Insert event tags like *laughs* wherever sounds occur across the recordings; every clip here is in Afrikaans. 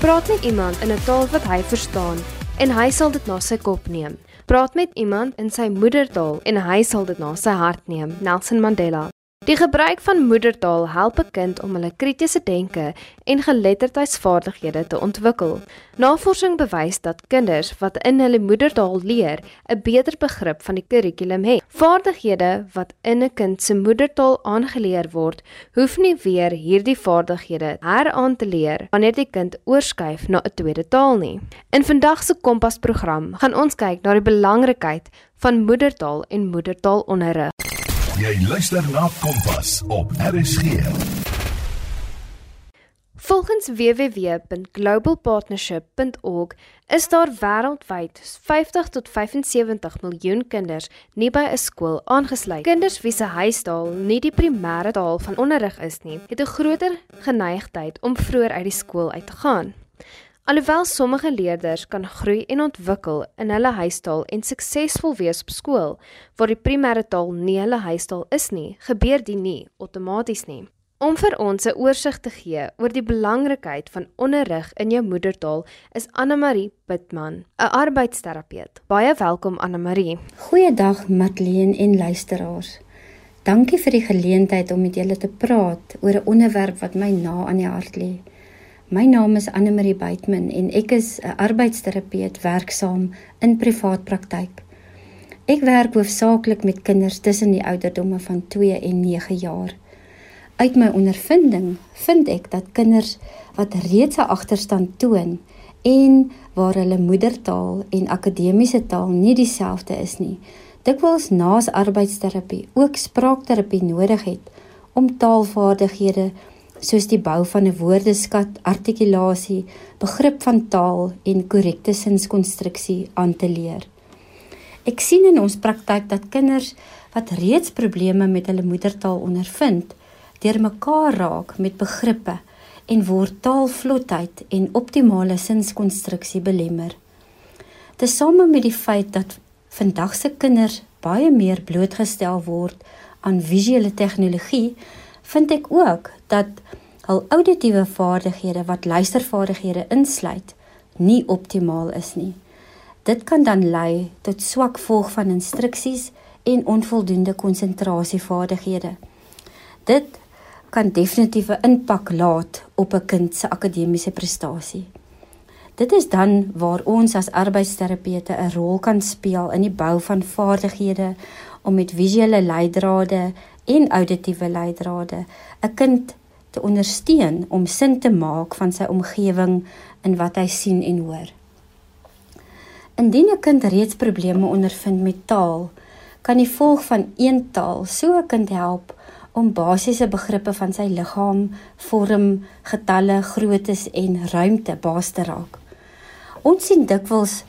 Praat met iemand in 'n taal wat hy verstaan en hy sal dit na sy kop neem. Praat met iemand in sy moedertaal en hy sal dit na sy hart neem. Nelson Mandela Die gebruik van moedertaal help 'n kind om hulle kritiese denke en geletterdheidsvaardighede te ontwikkel. Navorsing bewys dat kinders wat in hulle moedertaal leer, 'n beter begrip van die kurrikulum het. Vaardighede wat in 'n kind se moedertaal aangeleer word, hoef nie weer hierdie vaardighede heraan te leer wanneer die kind oorskuif na 'n tweede taal nie. In vandag se Kompas-program gaan ons kyk na die belangrikheid van moedertaal en moedertaalonderrig. Jy luister na Kompas op RSG. Volgens www.globalpartnership.org is daar wêreldwyd 50 tot 75 miljoen kinders nie by 'n skool aangesluit. Kinders wie se huistaal nie die primêre taal van onderrig is nie, het 'n groter geneigtheid om vroeër uit die skool uit te gaan. Alhoewel sommige leerders kan groei en ontwikkel in hulle huistaal en suksesvol wees op skool waar die primêre taal nie hulle huistaal is nie, gebeur dit nie outomaties nie. Om vir ons 'n oorsig te gee oor die belangrikheid van onderrig in jou moedertaal is Anna Marie Pitman, 'n arbeidsterapeut. Baie welkom Anna Marie. Goeiedag Matleen en luisteraars. Dankie vir die geleentheid om met julle te praat oor 'n onderwerp wat my na aan die hart lê. My naam is Anne Marie Buitman en ek is 'n arbeidsterapeut werksaam in privaat praktyk. Ek werk hoofsaaklik met kinders tussen die ouderdomme van 2 en 9 jaar. Uit my ondervinding vind ek dat kinders wat reeds 'n agterstand toon en waar hulle moedertaal en akademiese taal nie dieselfde is nie, dikwels naas arbeidsterapie ook spraakterapie nodig het om taalvaardighede soos die bou van 'n woordeskat, artikulasie, begrip van taal en korrekte sinskonstruksie aan te leer. Ek sien in ons praktyk dat kinders wat reeds probleme met hulle moedertaal ondervind, deurmekaar raak met begrippe en word taalvlotheid en optimale sinskonstruksie belemmer. Tesame met die feit dat vandag se kinders baie meer blootgestel word aan visuele tegnologie, vind ek ook dat hul auditiewe vaardighede wat luistervaardighede insluit, nie optimaal is nie. Dit kan dan lei tot swak volg van instruksies en onvoldoende konsentrasievaardighede. Dit kan definitief 'n impak laat op 'n kind se akademiese prestasie. Dit is dan waar ons as arbeidsterapeute 'n rol kan speel in die bou van vaardighede om met visuele leidrade en auditiewe leidrade 'n kind te ondersteun om sin te maak van sy omgewing in wat hy sien en hoor. Indien 'n kind reeds probleme ondervind met taal, kan die volg van een taal so 'n kind help om basiese begrippe van sy liggaam, vorm, getalle, groottes en ruimte baas te raak. Ons sien dikwels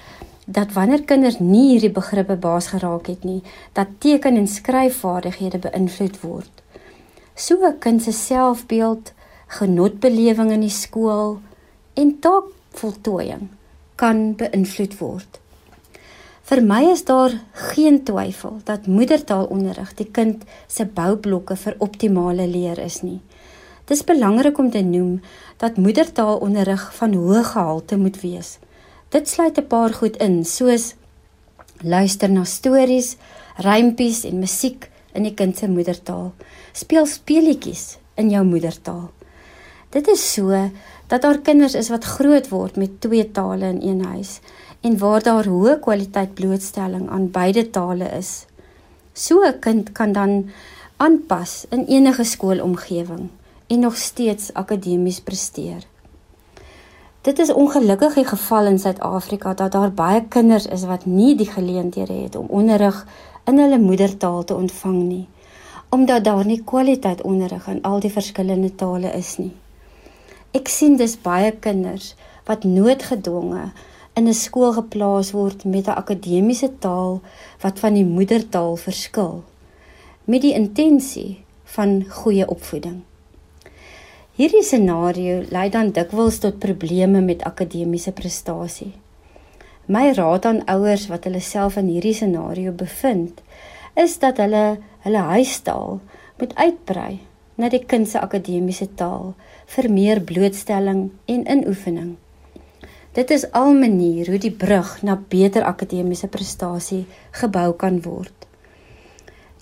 dat wanneer kinders nie hierdie begrippe baas geraak het nie, dat teken en skryfvaardighede beïnvloed word. So 'n kind se selfbeeld, genotbelewing in die skool en taakvoltooiing kan beïnvloed word. Vir my is daar geen twyfel dat moedertaalonderrig die kind se boublokke vir optimale leer is nie. Dit is belangrik om te noem dat moedertaalonderrig van hoë gehalte moet wees. Dit sluit 'n paar goed in, soos luister na stories, rympies en musiek in die kind se moedertaal. Speel speletjies in jou moedertaal. Dit is so dat daar kinders is wat groot word met twee tale in een huis en waar daar hoë kwaliteit blootstelling aan beide tale is. So 'n kind kan dan aanpas in enige skoolomgewing en nog steeds akademies presteer. Dit is ongelukkig die geval in Suid-Afrika dat daar baie kinders is wat nie die geleenthede het om onderrig in hulle moedertaal te ontvang nie, omdat daar nie kwaliteit onderrig in al die verskillende tale is nie. Ek sien dis baie kinders wat noodgedwonge in 'n skool geplaas word met 'n akademiese taal wat van die moedertaal verskil met die intensie van goeie opvoeding. Hierdie scenario lei dan dikwels tot probleme met akademiese prestasie. My raad aan ouers wat hulle self in hierdie scenario bevind, is dat hulle hulle huistaal moet uitbrei na die kind se akademiese taal vir meer blootstelling en inoefening. Dit is al manier hoe die brug na beter akademiese prestasie gebou kan word.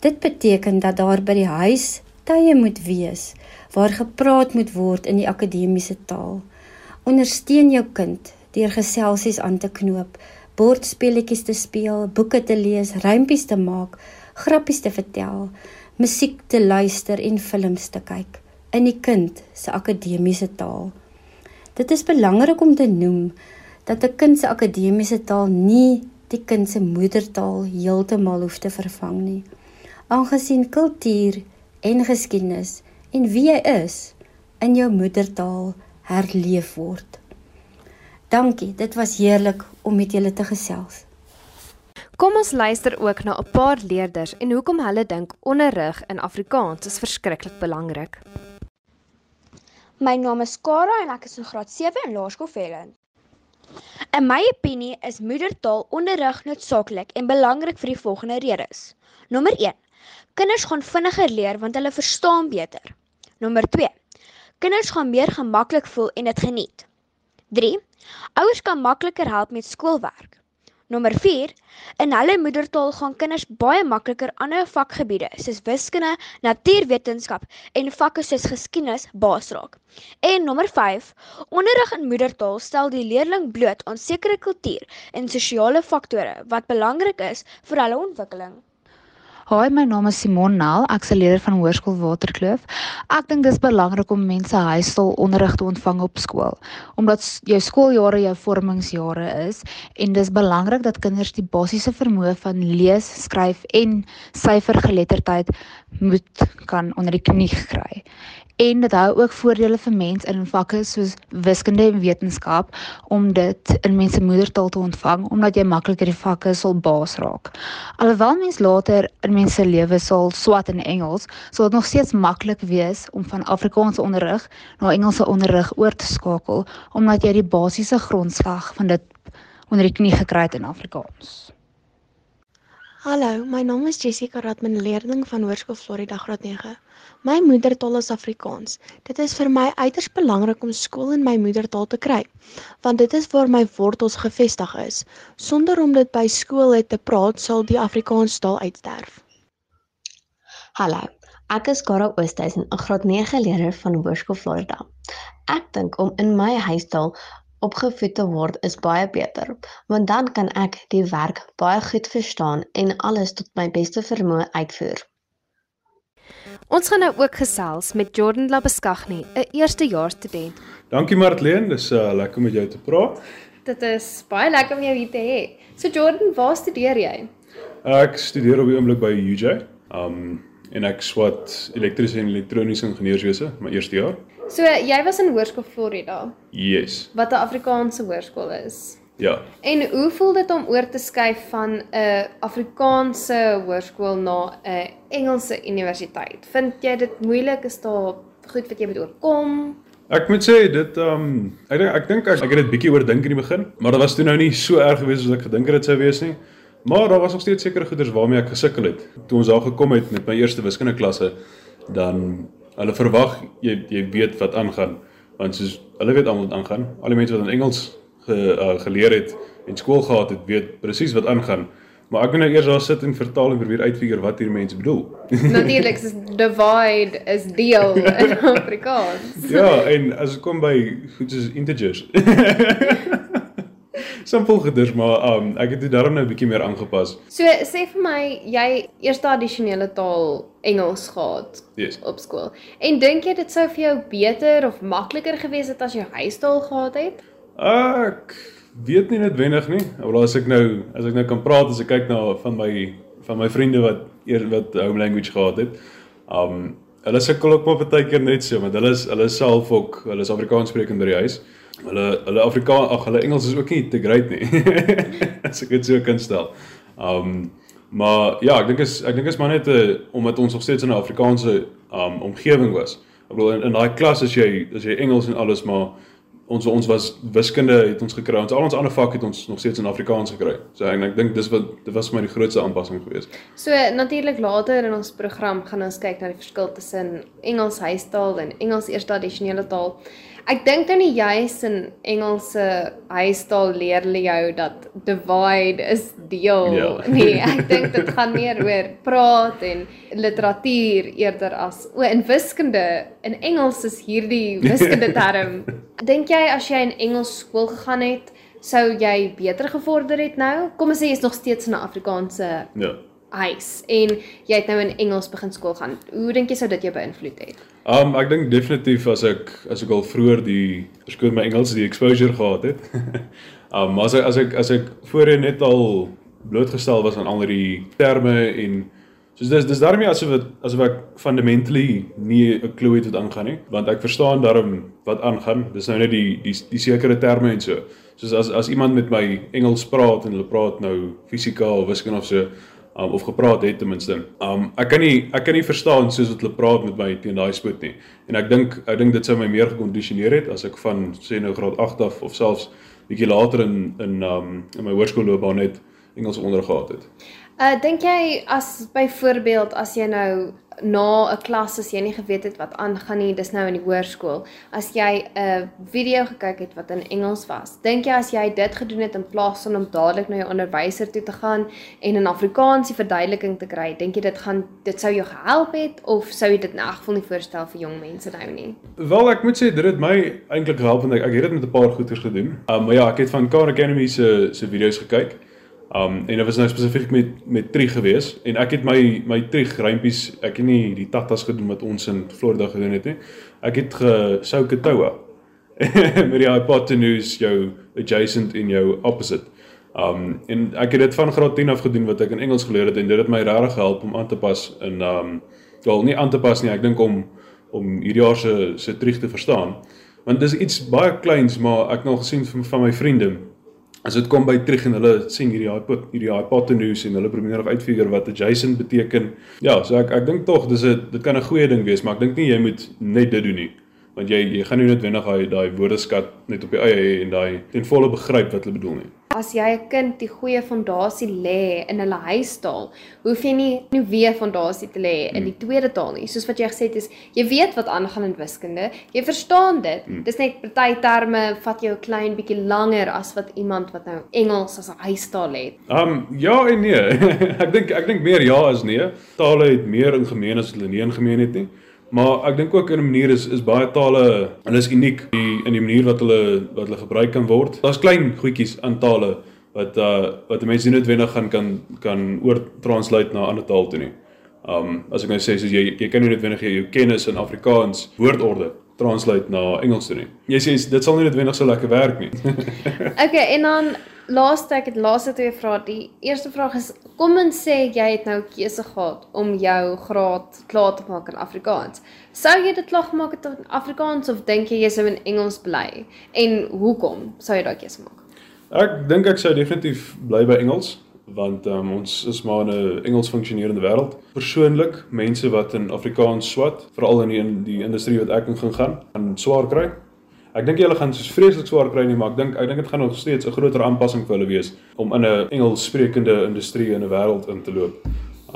Dit beteken dat daar by die huis tye moet wees waar gepraat moet word in die akademiese taal. Ondersteun jou kind deur geselsies aan te knoop, bordspeletjies te speel, boeke te lees, rympies te maak, grappies te vertel, musiek te luister en films te kyk in die kind se akademiese taal. Dit is belangrik om te noem dat 'n kind se akademiese taal nie die kind se moedertaal heeltemal hoef te vervang nie. Aangesien kultuur en geskiedenis en wie jy is in jou moedertaal herleef word. Dankie, dit was heerlik om met julle te gesels. Kom ons luister ook na 'n paar leerders en hoekom hulle dink onderrig in Afrikaans is verskriklik belangrik. My naam is Kara en ek is in graad 7 in Laerskool Velland. In my opinie is moedertaal onderrig noodsaaklik en belangrik vir die volgende redes. Nommer 1. Kinders gaan vinniger leer want hulle verstaan beter. Nommer 2. Kinders gaan meer gemaklik voel en dit geniet. 3. Ouers kan makliker help met skoolwerk. Nommer 4. In hulle moedertaal gaan kinders baie makliker ander vakgebiede soos wiskunde, natuurwetenskap en vakke soos geskiedenis baas raak. En nommer 5. Onderrig in moedertaal stel die leerling bloot aan sekere kultuur en sosiale faktore wat belangrik is vir hulle ontwikkeling. Hi, my naam is Simon Nel. Ek's 'n leerder van Hoërskool Waterkloof. Ek dink dis belangrik om mense huistaal onderrig te ontvang op skool, omdat jou skooljare jou vormingsjare is en dis belangrik dat kinders die basiese vermoë van lees, skryf en syfergeletterdheid moet kan onder die knie kry en dit hou ook voordele vir mense in vakke soos wiskunde en wetenskap om dit in mense moedertaal te ontvang omdat jy makliker die vakke sal baas raak. Alhoewel mens later in mense lewe sal swat in Engels, sal dit nog steeds maklik wees om van Afrikaanse onderrig na Engelse onderrig oor te skakel omdat jy die basiese grondslag van dit onder die knie gekry het in Afrikaans. Hallo, my naam is Jessica Radman, leerling van Hoërskool Florida Graad 9. My moedertaal is Afrikaans. Dit is vir my uiters belangrik om skool in my moedertaal te kry, want dit is waar my wortels gevestig is. Sonder om dit by skool te praat, sal die Afrikaanse taal uitsterf. Hallo, ek is Kara Oosthuizen, 'n graad 9 leerder van Hoërskool Florida. Ek dink om in my huistaal opgevoed te word is baie beter, want dan kan ek die werk baie goed verstaan en alles tot my beste vermoë uitvoer. Ons gaan nou ook gesels met Jordan Labeskagni, 'n eerstejaars student. Dankie Martleen, dis uh, lekker om met jou te praat. Dit is baie lekker om jou hier te hê. So Jordan, waar studeer jy? Ek studeer op die oomblik by UJ. Um en ek swat elektriese en elektroniese ingenieurswese, my eerste jaar. So jy was in Hoërskool Florida. Yes. Wat 'n Afrikaanse hoërskool is. Ja. En hoe voel dit om oor te skuif van 'n Afrikaanse hoërskool na 'n Engelse universiteit? Vind jy dit moeilik is daar goed wat jy moet oorkom? Ek moet sê dit um ek dink ek dink ek, ek het dit bietjie oordink in die begin, maar dit was toe nou nie so erg geweest soos ek gedink het dit sou wees nie. Maar daar was nog steeds sekere goeders waarmee ek gesukkel het. Toe ons daar gekom het met my eerste wiskundeklasse, dan hulle verwag jy jy weet wat aangaan want soos hulle weet almal wat aangaan al die mense wat in Engels ge, uh, geleer het en skool gehad het weet presies wat aangaan maar ek moet nou eers daar sit en vertaal en probeer uitfigure wat hierdie mense bedoel *laughs* natuurlik is divide is deel in *laughs* Afrikaans ja en as dit kom by goed soos integers *laughs* simpel gedurs maar um, ek het dit daarom nou 'n bietjie meer aangepas. So sê vir my jy eerste addisionele taal Engels gehad yes. op skool. En dink jy dit sou vir jou beter of makliker gewees het as jy huistaal gehad het? Ek weet nie noodwendig nie. Maar as ek nou as ek nou kan praat as ek kyk na van my van my vriende wat eer wat home language gehad het. Um hulle sukkel ook maar baie keer net so want hulle is hulle self ook hulle is Afrikaans sprekend by die huis. Hulle hulle Afrikaans ag hulle Engels is ook nie te great nie. *laughs* as ek dit so kan stel. Um maar ja, ek dink is ek dink is maar net 'n uh, omdat ons nog steeds in 'n Afrikaanse um omgewing was. Ek bedoel in, in daai klas as jy as jy Engels en alles maar ons ons was wiskunde het ons gekry. Ons al ons ander vakke het ons nog steeds in Afrikaans gekry. So en ek dink dis wat dit was vir my die grootste aanpassing geweest. So natuurlik later in ons program gaan ons kyk na die verskil tussen Engels huistaal en Engels eerste addisionele taal. Ek dink nou nie juis in Engelse huistaal leer hulle jou dat divide is deel Ja. *laughs* nie. Ek dink dit gaan meer oor praat en literatuur eerder as o in wiskunde. In Engels is hierdie *laughs* wiskunde term. Dink jy as jy in Engels skool gegaan het, sou jy beter gevorder het nou? Kom ons sê jy's nog steeds in 'n Afrikaanse Ja. huis en jy het nou in Engels begin skool gaan. Hoe dink jy sou dit jou beïnvloed het? Um ek dink definitief as ek as ek al vroeër die verskoon my Engels die exposure gehad het. *laughs* um maar as ek as ek as ek voorheen net al blootgestel was aan al die terme en soos dis dis daarmee asof dit asof ek fundamentally nie 'n klou het wat aangaan nie, want ek verstaan daarom wat aangaan. Dis nou net die die die sekere terme en so. Soos as as iemand met my Engels praat en hulle praat nou fisika of wiskunde of so, um, of gepraat het ten minste. Um ek kan nie ek kan nie verstaan soos wat hulle praat met my teen daai spoed nie. En ek dink ek dink dit sou my meer gekondisioneer het as ek van sê nou graad 8 af of selfs bietjie later in in um in my hoërskoolloopbaan net Engels ondergehad het. Uh dink jy as byvoorbeeld as jy nou na 'n klas as jy nie geweet het wat aangaan nie, dis nou in die hoërskool, as jy 'n video gekyk het wat in Engels was, dink jy as jy dit gedoen het in plaas van om dadelik na jou onderwyser toe te gaan en in Afrikaans die verduideliking te kry, dink jy dit gaan dit sou jou gehelp het of sou jy dit in elk geval nie voorstel vir jong mense nou nie? Wel ek moet sê dit het my eintlik gehelp want ek, ek het dit met 'n paar goeters gedoen. Um maar ja, ek het van Khan Academy se se video's gekyk. Um en dit was nou spesifiek met met Trig gewees en ek het my my Trig rympies, ek het nie die tatas gedoen wat ons in Florida gedoen het nie. Ek het gesouke toue. *laughs* met die hypotenuse jou adjacent en jou opposite. Um en ek het dit van graad 10 af gedoen wat ek in Engels geleer het en dit het my regtig gehelp om aan te pas in um wel nie aan te pas nie, ek dink om om hierdie jaar se se Trig te verstaan. Want dis iets baie kleins, maar ek het nou gesien van, van my vriende as dit kom by terug en hulle sien hierdie hypot hierdie hypotenuse en hulle probeer nog uitfigure wat adjacent beteken. Ja, so ek ek dink tog dis 'n dit kan 'n goeie ding wees, maar ek dink nie jy moet net dit doen nie. Want jy jy gaan nie noodwendig daai daai woordeskat net op die eie hê en daai ten volle begryp wat hulle bedoel nie. As jy 'n kind die goeie fondasie lê in hulle huistaal, hoef jy nie 'n nuwe fondasie te lê in die tweede taal nie. Soos wat jy gesê het is, jy weet wat aangaan in wiskunde, jy verstaan dit. Dis net party terme vat jou 'n klein bietjie langer as wat iemand wat nou Engels as 'n huistaal het. Um ja en nee. *laughs* ek dink ek dink meer ja as nee. Tale het meer in gemeen as wat hulle nie in gemeen het nie. Maar ek dink ook in 'n manier is is baie tale, hulle is uniek die in die manier wat hulle wat hulle gebruik kan word. Daar's klein goedjies aan tale wat uh wat mense nie noodwendig gaan kan kan oor translate na ander taal toe nie. Um as ek nou sê soos jy jy kan nie noodwendig jou kennis in Afrikaans woordorde translate na Engels toe nie. Jy sê dit sal nie noodwendig so lekker werk nie. *laughs* Okay, en dan laaste ek het laaste twee vrae. Die eerste vraag is kom ons sê jy het nou keuse gehad om jou graad klaar te maak in Afrikaans. Sou jy dit klaar gemaak het in Afrikaans of dink jy jy sou in Engels bly? En hoekom sou jy daai keuse maak? Ek dink ek sou definitief bly by Engels want um, ons is maar in 'n Engels funksionerende wêreld. Persoonlik, mense wat in Afrikaans swat, veral in die, in die industrie wat ek in gaan gaan, gaan swaar kry. Ek dink hulle gaan soos vreeslik swaar kry nie, maar ek dink ek dink dit gaan nog steeds 'n groter aanpassing vir hulle wees om in 'n Engels sprekende industrie in 'n wêreld in te loop.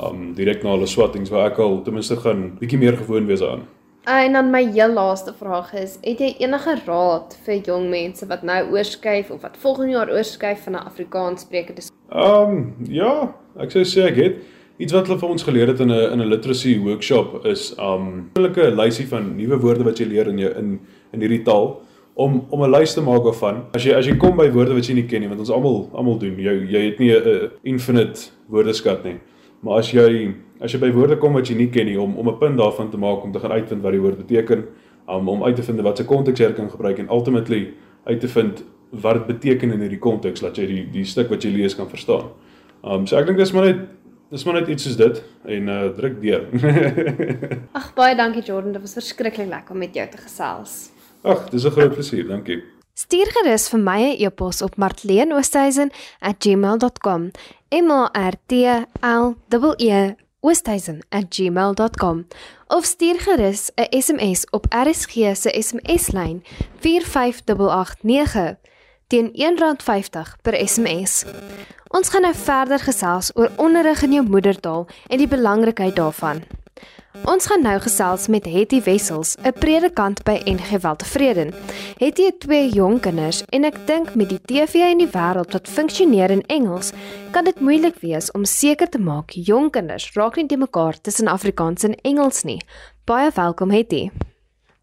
Um direk na hulle swattings waar ek al ten minste gaan bietjie meer gewoond wees aan. En dan my heel laaste vraag is, het jy enige raad vir jong mense wat nou oorskuif of wat volgende jaar oorskuif van 'n Afrikaans sprekende Um ja, ek sou sê ek het iets wat hulle vir ons geleer het in 'n in 'n literacy workshop is um 'n lelike lysie van nuwe woorde wat jy leer in jou in in hierdie taal om om 'n lys te maak van as jy as jy kom by woorde wat jy nie ken nie want ons almal almal doen jy jy het nie 'n infinite woordeskat nie maar as jy as jy by woorde kom wat jy nie ken nie om om 'n punt daarvan te maak om te gaan uitvind wat die woord beteken um, om uit te vind wat se konteks jy kan gebruik en ultimately uit te vind wat dit beteken in hierdie konteks dat jy die die stuk wat jy lees kan verstaan. Um so ek dink dis maar net dis maar net iets soos dit en uh druk deur. *laughs* Ag baie dankie Jordan, dit was verskriklik lekker om met jou te gesels. Ag, dis 'n groot plesier, dankie. Stuur gerus vir my 'n e-pos op martleenoosthuizen@gmail.com. M A R T L E E oosthuizen@gmail.com of stuur gerus 'n SMS op RSG se SMS-lyn 45889 teen R1.50 per SMS. Ons gaan nou verder gesels oor onderrig in jou moedertaal en die belangrikheid daarvan. Ons gaan nou gesels met Hetty Wessels, 'n predikant by NG Weltevreden. Hetty het twee jong kinders en ek dink met die TV in die wêreld wat funksioneer in Engels, kan dit moeilik wees om seker te maak jong kinders raak nie te mekaar tussen Afrikaans en Engels nie. Baie welkom Hetty.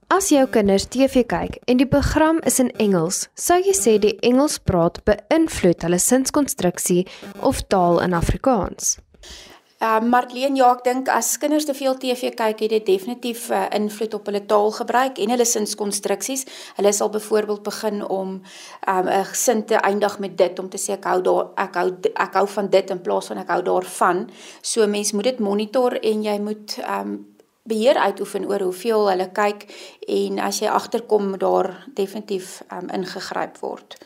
As jou kinders TV kyk en die program is in Engels, sou jy sê die Engels praat beïnvloed hulle sinskonstruksie of taal in Afrikaans? Ehm uh, Marlene, ja, ek dink as kinders te veel TV kyk, het dit definitief 'n uh, invloed op hulle taalgebruik en hulle sinskonstruksies. Hulle sal byvoorbeeld begin om ehm um, 'n sin te eindig met dit om te sê ek hou daar ek hou ek hou van dit in plaas van ek hou daarvan. So mens moet dit monitor en jy moet ehm um, beheer uitoefen oor hoeveel hulle kyk en as jy agterkom daar definitief um, ingegryp word.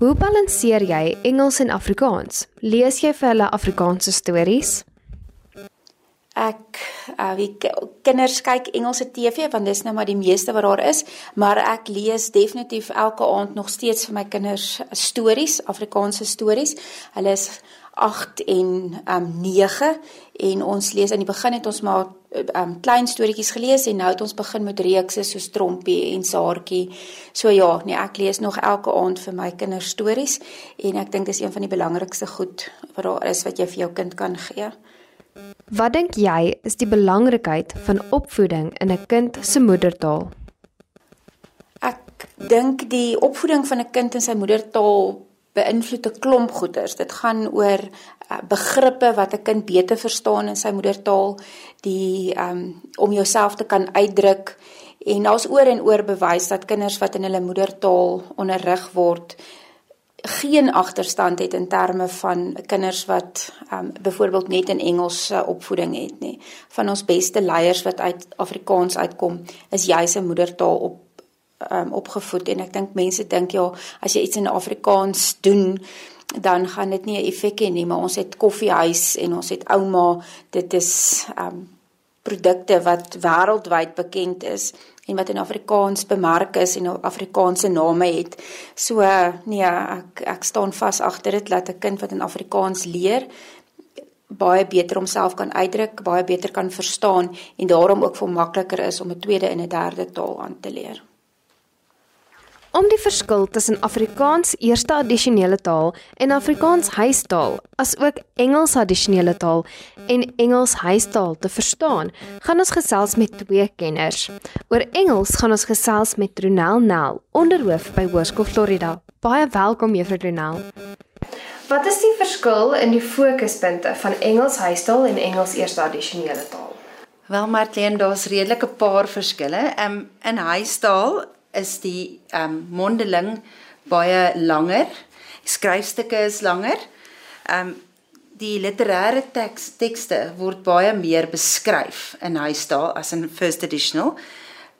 Hoe balanseer jy Engels en Afrikaans? Lees jy vir hulle Afrikaanse stories? Ek uh wie kinders kyk Engelse TV want dis nou maar die meeste wat daar is, maar ek lees definitief elke aand nog steeds vir my kinders stories, Afrikaanse stories. Hulle is 8 en um 9 en ons lees aan die begin het ons maar um klein storieetjies gelees en nou het ons begin met reekse so Strompie en Saartjie. So ja, nee, ek lees nog elke aand vir my kinders stories en ek dink dis een van die belangrikste goed wat daar is wat jy vir jou kind kan gee. Wat dink jy is die belangrikheid van opvoeding in 'n kind se moedertaal? Ek dink die opvoeding van 'n kind in sy moedertaal beïnvloed 'n klomp goeters. Dit gaan oor uh, begrippe wat 'n kind beter verstaan in sy moedertaal, die um om jouself te kan uitdruk en daar's oor en oor bewys dat kinders wat in hulle moedertaal onderrig word geen agterstand het in terme van kinders wat um byvoorbeeld net in Engels uh, opvoeding het nie. Van ons beste leiers wat uit Afrikaans uitkom, is juis 'n moedertaal op um, opgevoed en ek dink mense dink ja, as jy iets in Afrikaans doen, dan gaan dit nie 'n effek hê nie, maar ons het koffiehuis en ons het ouma, dit is um produkte wat wêreldwyd bekend is en wat in Afrikaans bemark is en Afrikaanse name het. So nee, ek ek staan vas agter dit dat 'n kind wat in Afrikaans leer baie beter homself kan uitdruk, baie beter kan verstaan en daarom ook vir makliker is om 'n tweede en 'n derde taal aan te leer. Om die verskil tussen Afrikaans eerste addisionele taal en Afrikaans huistaal, asook Engels addisionele taal en Engels huistaal te verstaan, gaan ons gesels met twee kenners. Oor Engels gaan ons gesels met Ronel Nel, onderhoof by Hoërskool Florida. Baie welkom Juffrou Ronel. Wat is die verskil in die fokuspunte van Engels huistaal en Engels eerste addisionele taal? Wel Martien, daar's redelik 'n paar verskille. Ehm um, in huistaal is die ehm um, mondeling baie langer. Skryfstukke is langer. Ehm um, die literêre teks tekste word baie meer beskryf in huistaal as in first editional.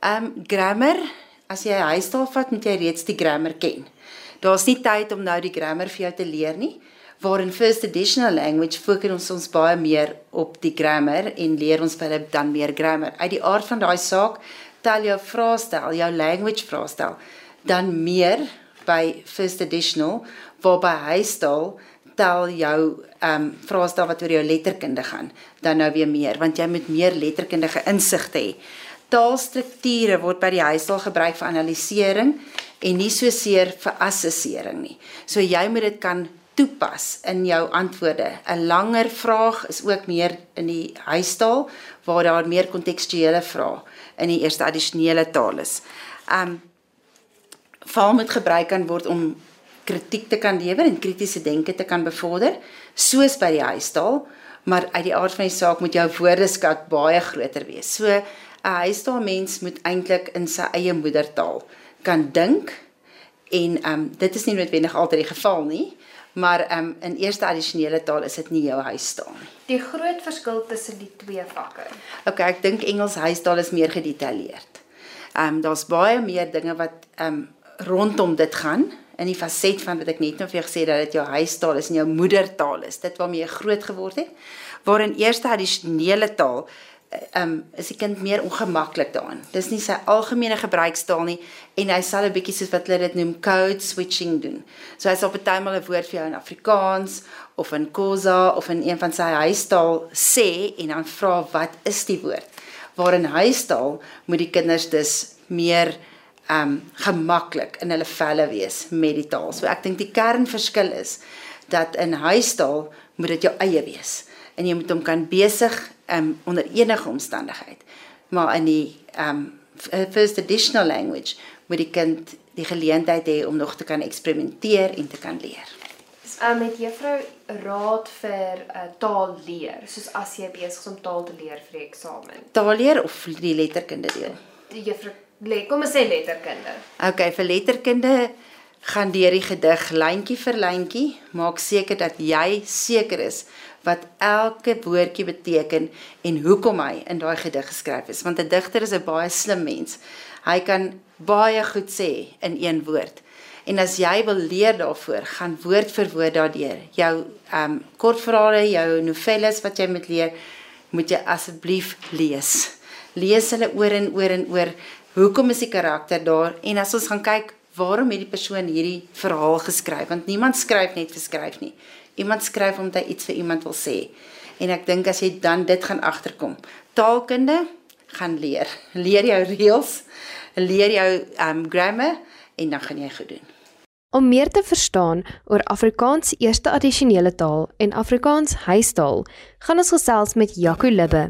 Ehm um, grammar, as jy huistaal vat, moet jy reeds die grammar ken. Daar's nie tyd om nou die grammar vir jou te leer nie. Waar in first editional language fokus ons ons baie meer op die grammar en leer ons baie dan meer grammar. Uit die aard van daai saak tel jou vraestel, jou language vraestel, dan meer by first additional waarby huistaal tel jou ehm um, vraestel wat oor jou letterkunde gaan, dan nou weer meer want jy moet meer letterkundige insigte hê. Taalstrukture word by die huistaal gebruik vir analisering en nie so seer vir assessering nie. So jy moet dit kan toepas in jou antwoorde. 'n Langer vraag is ook meer in die huistaal waar daar meer kontekstuele vrae in die eerste addisionele taal is. Um val moet gebruik kan word om kritiek te kan lewer en kritiese denke te kan bevorder, soos by die huistaal, maar uit die aard van die saak moet jou woordeskat baie groter wees. So 'n huistaal mens moet eintlik in sy eie moedertaal kan dink en um dit is nie noodwendig altyd die geval nie maar um, in eerste addisionele taal is dit nie jou huistaal nie. Die groot verskil tussen die twee vakke. OK, ek dink Engels huistaal is meer gedetailleerd. Ehm um, daar's baie meer dinge wat ehm um, rondom dit gaan in die faset van wat ek net nou vir jou gesê dat dit jou huistaal is en jou moedertaal is. Dit waarmee jy groot geword het. waarin eerste addisionele taal um is die kind meer ongemaklik daarin. Dis nie sy algemene gebruikstaal nie en hy sal 'n bietjie soos wat hulle dit noem code switching doen. So hy sal partymal 'n woord vir jou in Afrikaans of in Khoza of in een van sy huistaal sê en dan vra wat is die woord? Waarin huistaal moet die kinders dus meer um gemaklik in hulle velle wees met die taal. So ek dink die kernverskil is dat in huistaal moet dit jou eie wees en jy moet hom kan besig um, onder enige omstandigheid. Maar in die um first additional language moet die kind die geleentheid hê om nog te kan eksperimenteer en te kan leer. Um, met juffrou raad vir uh, taal leer, soos as jy besig is om taal te leer vir die eksamen. Taal leer of die letterkunde deel? Die juffrou lê, kom ons sê letterkunde. Okay, vir letterkunde gaan deur die gedig lyntjie vir lyntjie, maak seker dat jy seker is wat elke woordjie beteken en hoekom hy in daai gedig geskryf is, want 'n digter is 'n baie slim mens. Hy kan baie goed sê in een woord. En as jy wil leer daarvoor, gaan woord vir woord daardeur. Jou ehm um, kortverhale, jou novelles wat jy moet leer, moet jy asseblief lees. Lees hulle oor en oor en oor. Hoekom is die karakter daar? En as ons gaan kyk, waarom het die persoon hierdie verhaal geskryf? Want niemand skryf net vir skryf nie. Iemand skryf omdat hy iets vir iemand wil sê. En ek dink as jy dan dit gaan agterkom, taalkunde gaan leer. Leer jou reëls, leer jou um grammar en dan gaan jy goed doen. Om meer te verstaan oor Afrikaans eerste addisionele taal en Afrikaans huistaal, gaan ons gesels met Jaco Libbe.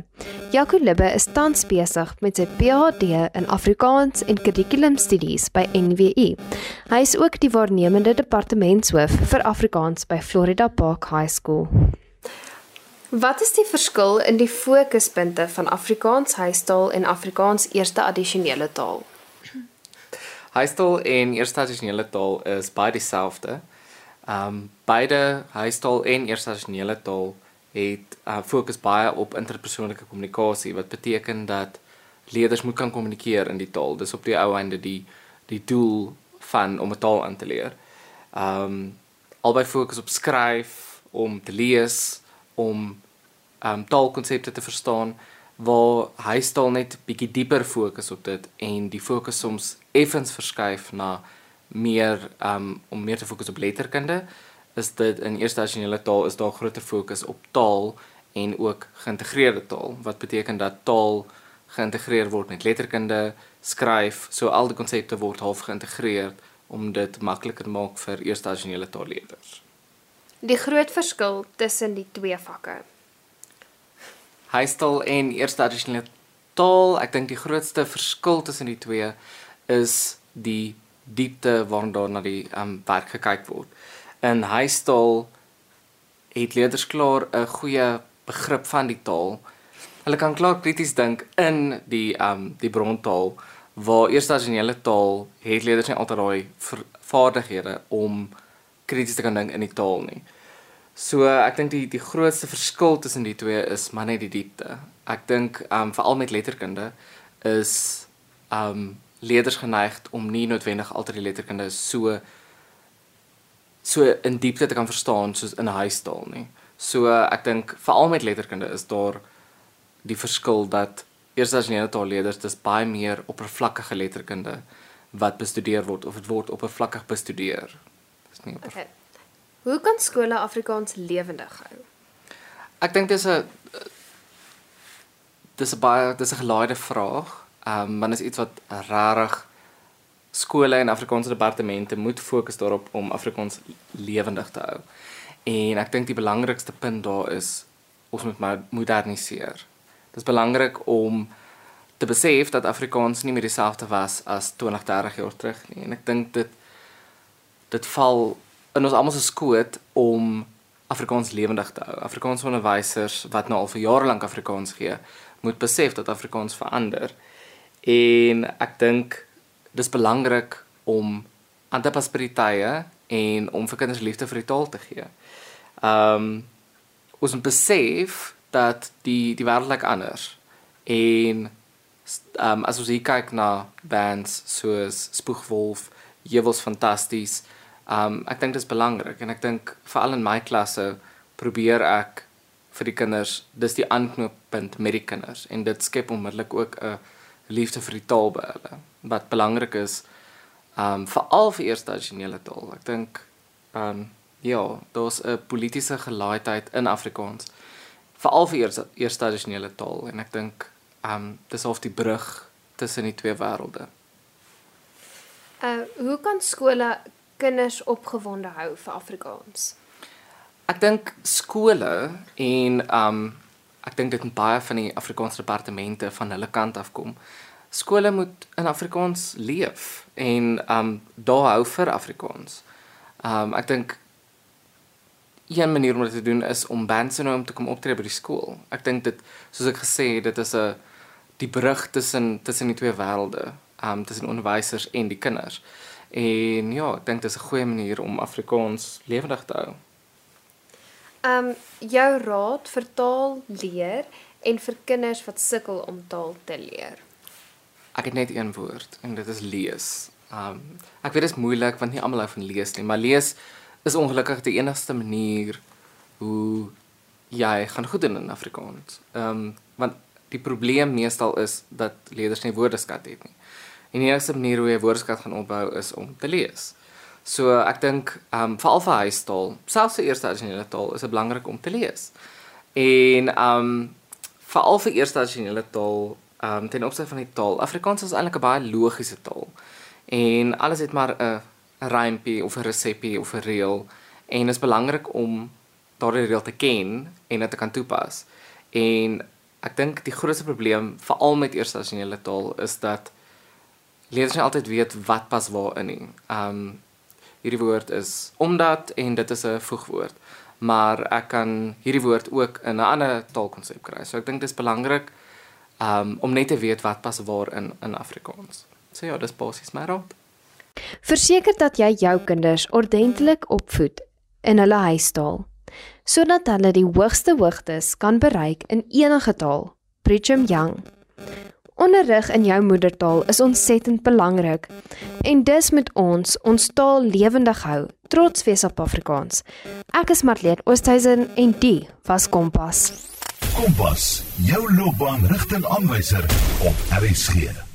Jaco Libbe is tans besig met sy PhD in Afrikaans en kurrikulumstudies by NWU. Hy is ook die waarnemende departementshoof vir Afrikaans by Florida Park High School. Wat is die verskil in die fokuspunte van Afrikaans huistaal en Afrikaans eerste addisionele taal? Huistaal en eerste addisionele taal is baie dieselfde. Um beide huistaal en eerste addisionele taal het uh, fokus baie op interpersoonlike kommunikasie wat beteken dat leerders moet kan kommunikeer in die taal. Dis op die ou einde die die doel van om 'n taal aan te leer. Um albei fokus op skryf, om te lees, om um taalkonsepte te verstaan waar huistaal net bietjie dieper fokus op dit en die fokus soms effens verskuif na meer um om meer te fokus op letterkunde is dit in eerste addisionele taal is daar groter fokus op taal en ook geïntegreerde taal wat beteken dat taal geïntegreer word met letterkunde skryf so al die konsepte word half geïntegreer om dit makliker te maak vir eerste addisionele taalleerders. Die groot verskil tussen die twee vakke. Huistaal en eerste addisionele taal, ek dink die grootste verskil tussen die twee is die diepte waarna na die um, werk gekyk word. In huistaal het leerders klaar 'n goeie begrip van die taal. Hulle kan klaar krities dink in die um die brontaal waar eerste addisionele taal het leerders nie altyd daai vaardighede om krities te kan dink in die taal nie. So ek dink die die grootste verskil tussen die twee is maar net die diepte. Ek dink um veral met letterkunde is um leerders geneig om nie noodwendig altyd die letterkunde so so in diepte te kan verstaan soos in 'n huistaal nie. So ek dink veral met letterkunde is daar die verskil dat eers as al leerders dis baie meer oppervlakkige letterkunde wat bestudeer word of dit word oppervlakkig bestudeer. Dis nie oppervlakkig. Okay. Hoe kan skole Afrikaans lewendig hou? Ek dink dis 'n dis 'n baie dis 'n gelaaide vraag. Ehm um, want is iets wat rarig skole en Afrikaanse departemente moet fokus daarop om Afrikaans lewendig te hou. En ek dink die belangrikste punt daar is ons moet moderniseer. Dit is belangrik om te besef dat Afrikaans nie meer dieselfde was as 20, 30 jaar terug nie. En ek dink dit dit val in ons almal se skoot om Afrikaans lewendig te hou. Afrikaanse onderwysers wat nou al vir jare lank Afrikaans gee, moet besef dat Afrikaans verander. En ek dink dis belangrik om aan te pas by die tye en om vir kinders liefde vir die taal te gee. Um ons moet besef dat die die wêreld lyk anders. En um as ons hier kyk na bands soos Spoegwolf, Jewels fantasties, Um ek dink dit is belangrik en ek dink veral in my klasse probeer ek vir die kinders, dis die aanknooppunt met die kinders en dit skep onmiddellik ook 'n liefde vir die taal by hulle wat belangrik is um veral vir eerste addisionele taal. Ek dink um ja, daar's 'n politieke gelaaidheid in Afrikaans veral vir eerste addisionele taal en ek dink um dis half die brug tussen die twee wêrelde. Uh hoe kan skole kinders opgewonde hou vir Afrikaans? Ek dink skole en um ek dink dit moet baie van die Afrikaanse departemente van hulle kant af kom. Skole moet in Afrikaans leef en um daar hou vir Afrikaans. Um ek dink een manier om dit te doen is om bands nou om te kom optree by die skool. Ek dink dit soos ek gesê het, dit is 'n die brug tussen tussen die twee wêrelde, um tussen onderwysers en die kinders. En ja, ek dink dit is 'n goeie manier om Afrikaans lewendig te hou. Um jou raad vir taal leer en vir kinders wat sukkel om taal te leer. Ek het net een woord en dit is lees. Um ek weet dit is moeilik want nie almal hou van lees nie, maar lees is ongelukkig die enigste manier hoe jy gaan goed doen in Afrikaans. Um want die probleem meestal is dat leerders nie woordeskat het nie. En die enigste manier hoe jy woordeskat gaan opbou is om te lees. So ek dink um veral vir huistaal, selfs vir eerste addisionele taal is dit belangrik om te lees. En um veral vir eerste addisionele taal um ten opsigte van die taal, Afrikaans is eintlik 'n baie logiese taal. En alles het maar 'n rympie of 'n resepie of 'n reël en dit is belangrik om daardie reël te ken en dit te kan toepas. En ek dink die grootste probleem veral met eerste addisionele taal is dat leerders nie altyd weet wat pas waar in nie. Um hierdie woord is omdat en dit is 'n voegwoord. Maar ek kan hierdie woord ook in 'n ander taalkonsep kry. So ek dink dit is belangrik um om net te weet wat pas waar in in Afrikaans. So ja, dis basies my raad. Verseker dat jy jou kinders ordentlik opvoed in hulle huistaal sodat hulle die hoogste hoogtes kan bereik in enige taal. Brigham Young Onderrig in jou moedertaal is ontsettend belangrik en dis moet ons ons taal lewendig hou, trots wees op Afrikaans. Ek is Marlene Oosthuizen en die was Kompas. Kompas, jou loopbaan rigtingaanwyser op RSG.